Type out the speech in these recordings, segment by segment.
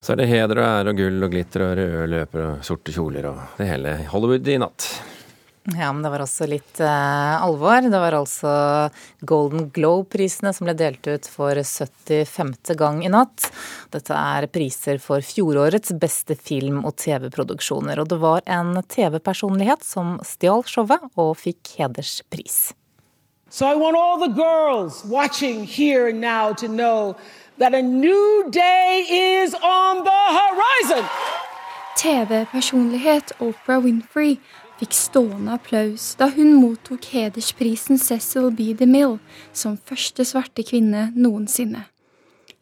Så er det heder og ære og gull og glitter og røde løper og sorte kjoler og det hele Hollywood i natt. Ja, men det var også litt eh, alvor. Det var altså Golden Globe-prisene som ble delt ut for 75. gang i natt. Dette er priser for fjorårets beste film- og TV-produksjoner. Og det var en TV-personlighet som stjal showet og fikk hederspris. So I want all the girls watching here and now to know that a new day is on the horizon. TV-personlighet Oprah Winfrey fikk stående applaus da hun mottok hedersprisen Cecil B. DeMille som første svarte kvinne noensinne.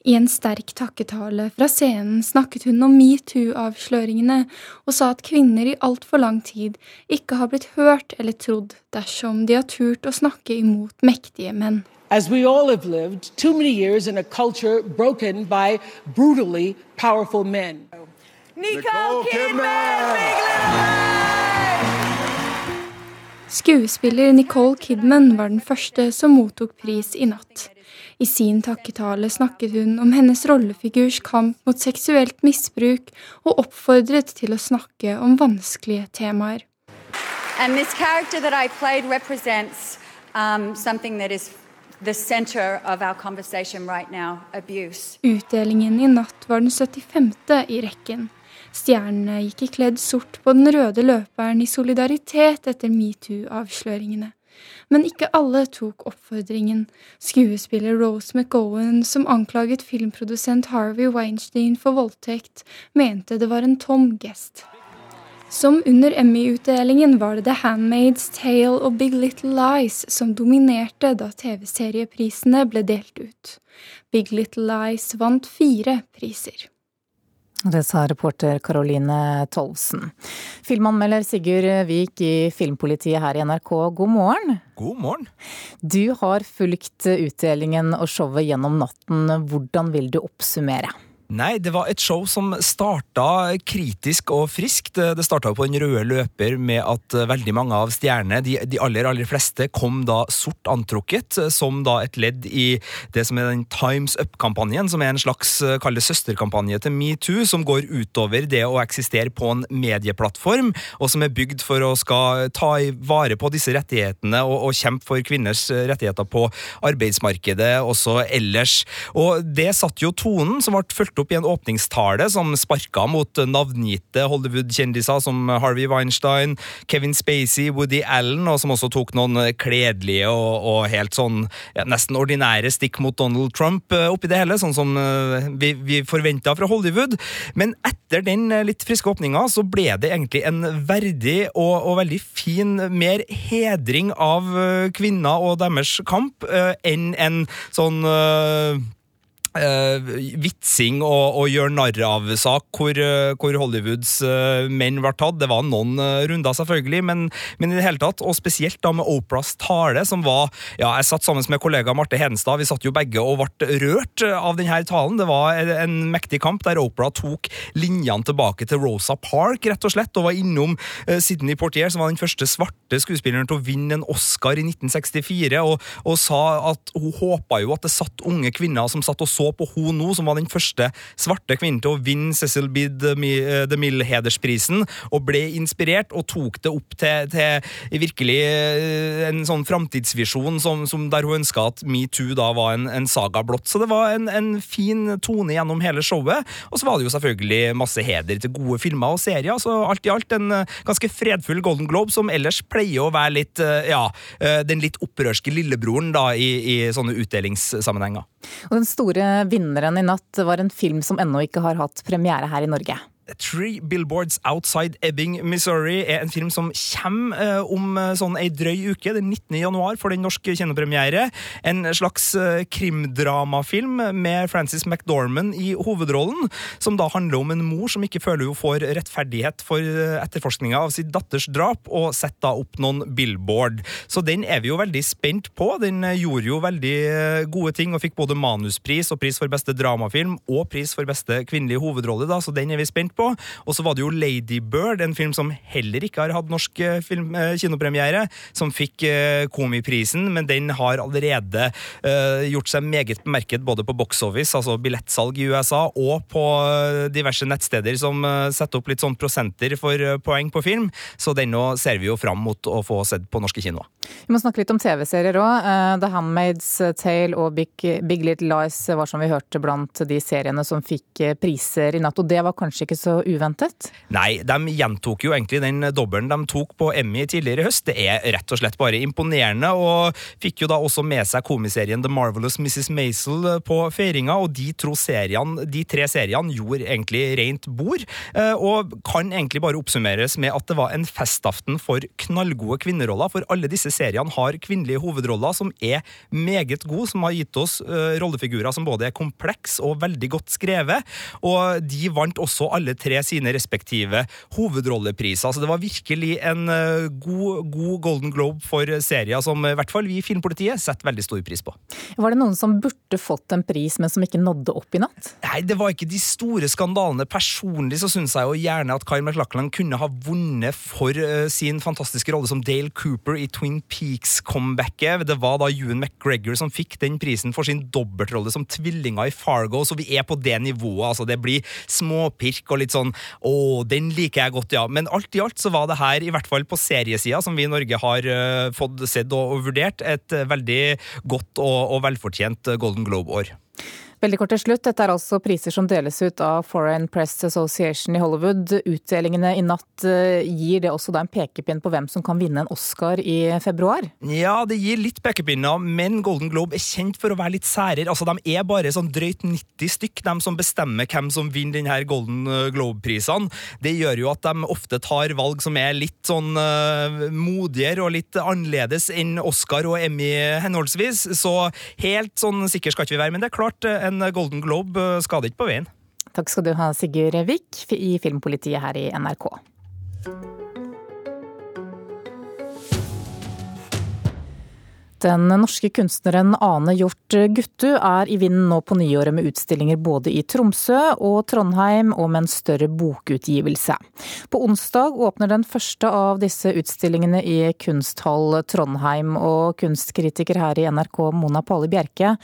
I en sterk takketale fra scenen snakket hun om metoo-avsløringene og sa at kvinner i altfor lang tid ikke har blitt hørt eller trodd dersom de har turt å snakke imot mektige menn. As we all have lived too many years in a culture broken by brutally powerful men. Nicole Kidman! Skuespiller Nicole Kidman var den første som mottok pris i natt. I sin takketale snakket hun om hennes rollefigurs kamp mot seksuelt misbruk, og oppfordret til å snakke om vanskelige temaer. And this character that I played represents um, something that is the center of our conversation right now abuse. Utdelingen i natt var den 75. i rekken. Stjernene gikk i kledd sort på den røde løperen i solidaritet etter metoo-avsløringene. Men ikke alle tok oppfordringen. Skuespiller Rose McGowan, som anklaget filmprodusent Harvey Weinstein for voldtekt, mente det var en tom gest. Som under Emmy-utdelingen var det The Handmaid's Tale og Big Little Lies som dominerte da TV-serieprisene ble delt ut. Big Little Lies vant fire priser. Det sa reporter Caroline Tolvsen. Filmanmelder Sigurd Vik i Filmpolitiet her i NRK, god morgen. God morgen. Du har fulgt utdelingen og showet gjennom natten. Hvordan vil du oppsummere? Nei, det var et show som starta kritisk og friskt. Det starta på den røde løper med at veldig mange av stjernene, de, de, aller aller fleste, kom da sort antrukket, som da et ledd i det som er den Times Up-kampanjen, som er en slags kall søsterkampanje til metoo, som går utover det å eksistere på en medieplattform, og som er bygd for å skal ta vare på disse rettighetene og, og kjempe for kvinners rettigheter på arbeidsmarkedet også ellers. Og det satte jo tonen, som ble fulgt opp i en åpningstale som sparka mot navngitte Hollywood-kjendiser som Harvey Weinstein, Kevin Spacey, Woody Allen, og som også tok noen kledelige og, og helt sånn ja, nesten ordinære stikk mot Donald Trump eh, oppi det hele, sånn som eh, vi, vi forventa fra Hollywood. Men etter den eh, litt friske åpninga så ble det egentlig en verdig og, og veldig fin mer hedring av kvinner og deres kamp enn en sånn Uh, vitsing og, og gjør narr av-sak hvor, uh, hvor, Hollywoods uh, menn ble tatt. Det var noen runder, selvfølgelig, men, men, i det hele tatt, og spesielt da med Oprahs tale, som var ja, Jeg satt sammen med kollega Marte Hedenstad, vi satt jo begge og ble rørt av denne talen. Det var en mektig kamp der Oprah tok linjene tilbake til Rosa Park, rett og slett, og var innom Sydney Portier, som var den første svarte skuespilleren til å vinne en Oscar i 1964, og, og sa at hun håpa jo at det satt unge kvinner som satt og så på hun nå, som var den første svarte kvinnen til å vinne Cecil B. DeMille-hedersprisen, og ble inspirert og tok det opp til, til virkelig eh, en sånn framtidsvisjon der hun ønska at metoo da var en, en, saga blått. Så det var en, en, fin tone gjennom hele showet. Og så var det jo selvfølgelig masse heder til gode filmer og serier, så alt i alt en eh, ganske fredfull Golden Globe, som ellers pleier å være litt, eh, ja, den litt opprørske lillebroren da i, i sånne utdelingssammenhenger. Og den store vinneren i natt var en film som ennå ikke har hatt premiere her i Norge. Three Billboards Outside Ebbing, Missouri er en film som kommer eh, om eh, sånn ei drøy uke, den 19. januar, for den norske kinopremiere. En slags eh, krimdramafilm med Frances McDormand i hovedrollen, som da handler om en mor som ikke føler hun får rettferdighet for etterforskninga av sitt datters drap, og setter da opp noen billboard. Så den er vi jo veldig spent på. Den gjorde jo veldig gode ting og fikk både manuspris og pris for beste dramafilm og pris for beste kvinnelige hovedrolle, da, så den er vi spent på på. Og så var det jo Lady Bird, en film som heller ikke har hatt norsk eh, film, eh, kinopremiere, som fikk eh, Komiprisen, men den har allerede gjort seg meget bemerket både på box office, altså billettsalg i USA, og på diverse nettsteder som setter opp litt sånn prosenter for poeng på film. Så den nå ser vi jo fram mot å få sett på norske kinoer. Vi må snakke litt om TV-serier òg. The Handmaid's Tale og Big, Big, Little Lies var som vi hørte blant de seriene som fikk priser i natt. Og det var kanskje ikke så uventet? Nei, de gjentok jo egentlig den dobbelen de tok på Emmy tidligere i høst. Det er rett og slett bare imponerende, og fikk jo da også med seg komiserien The Marvelous Mrs. Maisel på feiringa, og de, seriene, de tre seriene gjorde egentlig rent bord, eh, og kan egentlig bare oppsummeres med at det var en festaften for knallgode kvinneroller, for alle disse seriene har kvinnelige hovedroller som er meget gode, som har gitt oss uh, rollefigurer som både er kompleks og veldig godt skrevet. Og de vant også alle tre sine respektive hovedrollepriser. Så det var virkelig en uh, god, god, Golden Globe for serier som i hvert fall vi i Filmpolitiet setter veldig stor pris på. Var det noen som burde fått en pris, men som ikke nådde opp i natt? Nei, det var ikke de store skandalene. Personlig så syns jeg jo gjerne at Kyle McLachlan kunne ha vunnet for uh, sin fantastiske rolle som Dale Cooper i Twin Peaks-comebacket. Det var da Ewan McGregor som fikk den prisen for sin dobbeltrolle som tvillinger i Fargo, så vi er på det nivået. altså Det blir småpirk og litt sånn å, den liker jeg godt, ja. Men alt i alt så var det her, i hvert fall på seriesida, som vi i Norge har uh, fått sett og, og, vurdert, et uh, veldig godt og, og velfortjent Golden Globe-år. Veldig kort til slutt, dette er altså priser som deles ut av Foreign Press Association i Hollywood. Utdelingene i natt, eh, gir det også da en pekepinn på hvem som kan vinne en Oscar i februar? Ja, det gir litt pekepinner, men Golden Globe er kjent for å være litt særer. Altså, De er bare sånn drøyt 90 stykk, de som bestemmer hvem som vinner denne Golden eh, Globe-prisene. Det gjør jo at de ofte tar valg som er litt sånn uh, modigere og litt annerledes enn Oscar og Emmy henholdsvis. Så helt sånn sikker skal ikke vi være, men det er klart en Golden Globe eh, skader ikke på veien. Takk skal du ha, Sigurd Vik i Filmpolitiet her i NRK. Den norske kunstneren Ane Hjort Guttu er i vinden nå på nyåret med utstillinger både i Tromsø og Trondheim, og med en større bokutgivelse. På onsdag åpner den første av disse utstillingene i Kunsthall Trondheim, og kunstkritiker her i NRK Mona Palle Bjerke.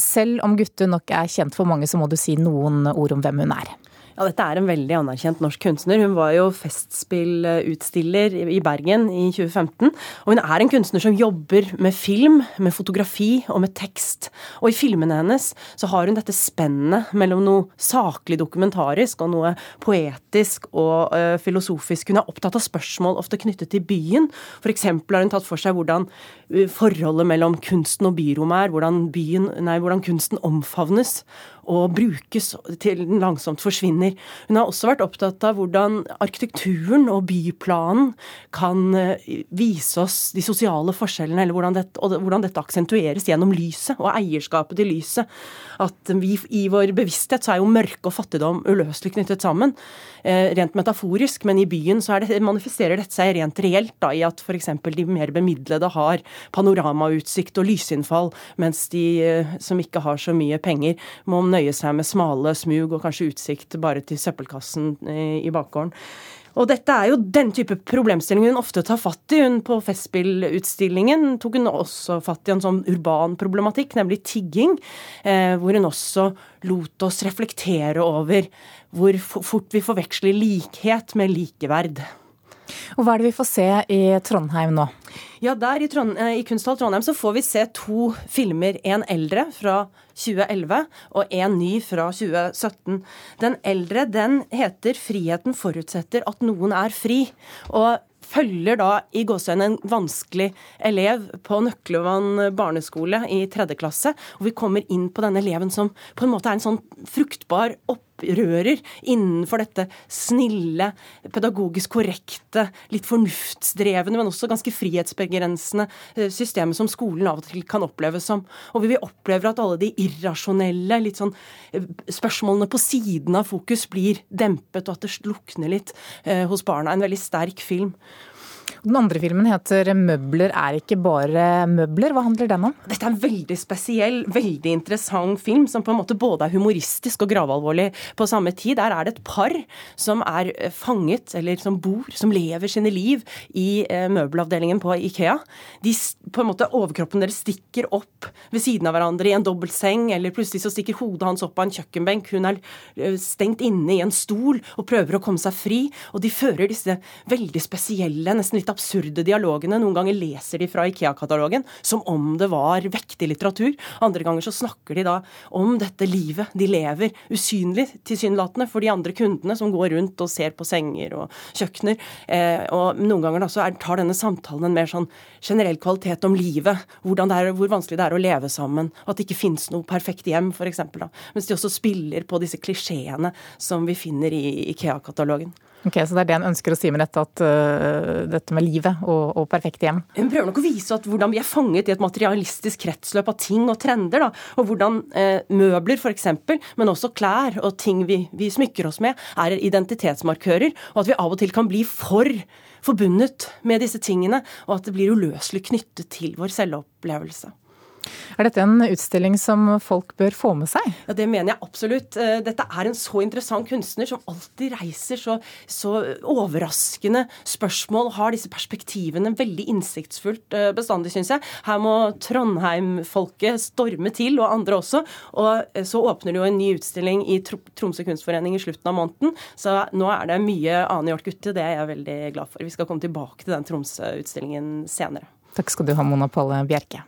Selv om Gutte nok er kjent for mange, så må du si noen ord om hvem hun er. Ja, dette er en veldig anerkjent norsk kunstner. Hun var jo Festspillutstiller i Bergen i 2015. Og hun er en kunstner som jobber med film, med fotografi og med tekst. Og i filmene hennes så har hun dette spennet mellom noe saklig dokumentarisk og noe poetisk og ø, filosofisk. Hun er opptatt av spørsmål ofte knyttet til byen. F.eks. har hun tatt for seg hvordan uh, forholdet mellom kunsten og byrommet er, hvordan, byen, nei, hvordan kunsten omfavnes og brukes til den langsomt forsvinner. Hun har også vært opptatt av hvordan arkitekturen og byplanen kan eh, vise oss de sosiale forskjellene, eller hvordan dette, og hvordan dette aksentueres gjennom lyset og eierskapet til lyset. At vi, i vår bevissthet så er jo mørke og fattigdom uløselig knyttet sammen. Eh, rent metaforisk, men i byen så det, manifesterer dette seg rent reelt da, i at f.eks. de mer bemidlede har panoramautsikt og lysinnfall, mens de eh, som ikke har så mye penger, må nøye seg med smale smug og kanskje utsikt bare til søppelkassen eh, i bakgården. Og dette er jo den type problemstillinger hun ofte tar fatt i. Hun På Festspillutstillingen tok hun også fatt i en sånn urban problematikk, nemlig tigging, eh, hvor hun også lot oss reflektere over hvor fort vi forveksler likhet med likeverd. Og Hva er det vi får se i Trondheim nå? Ja, der i, Trond eh, i Kunsthall Trondheim så får vi se to filmer. En eldre fra 2011 og en ny fra 2017. Den eldre den heter 'Friheten forutsetter at noen er fri'. Og følger da i gåseøynene en vanskelig elev på Nøklevann barneskole i tredje klasse. Og vi kommer inn på denne eleven som på en måte er en sånn fruktbar opprører innenfor dette snille, pedagogisk korrekte, litt fornuftsdrevne, men også ganske frihetsbegrensende eh, systemet som skolen av og til kan oppleves som. Og vi opplever at alle de irrasjonelle litt sånn eh, spørsmålene på siden av fokus blir dempet, og at det lukner litt eh, hos barna. En veldig sterk film. Den andre filmen heter 'Møbler er ikke bare møbler'. Hva handler den om? Dette er en veldig spesiell, veldig interessant film, som på en måte både er humoristisk og gravalvorlig på samme tid. Der er det et par som er eh, fanget, eller som bor, som lever sine liv i eh, møbelavdelingen på Ikea. De, på en måte Overkroppen deres stikker opp ved siden av hverandre i en dobbeltseng, eller plutselig så stikker hodet hans opp av en kjøkkenbenk. Hun er eh, stengt inne i en stol og prøver å komme seg fri. Og de fører disse veldig spesielle, nesten litt absurde dialogene. Noen ganger leser de fra Ikea-katalogen som om det var vektig litteratur. Andre ganger så snakker de da om dette livet de lever, usynlig tilsynelatende for de andre kundene som går rundt og ser på senger og kjøkkener. Eh, og noen ganger da så er, tar denne samtalen en mer sånn generell kvalitet om livet. Er, hvor vanskelig det er å leve sammen. At det ikke finnes noe perfekt hjem, f.eks. Mens de også spiller på disse klisjeene som vi finner i Ikea-katalogen. Ok, Så det er det en ønsker å si med dette, at uh, dette med livet og, og perfekte hjem? Hun prøver nok å vise at hvordan vi er fanget i et materialistisk kretsløp av ting og trender. Da, og hvordan eh, møbler f.eks., men også klær og ting vi, vi smykker oss med, er identitetsmarkører. Og at vi av og til kan bli for forbundet med disse tingene, og at det blir uløselig knyttet til vår selvopplevelse. Er dette en utstilling som folk bør få med seg? Ja, Det mener jeg absolutt. Eh, dette er en så interessant kunstner som alltid reiser så, så overraskende spørsmål, har disse perspektivene veldig innsiktsfullt eh, bestandig, syns jeg. Her må Trondheim-folket storme til, og andre også. Og eh, så åpner det jo en ny utstilling i Tromsø kunstforening i slutten av måneden, så nå er det mye annenhjort gutte. Det er jeg veldig glad for. Vi skal komme tilbake til den Tromsø-utstillingen senere. Takk skal du ha, Mona Palle Bjerke.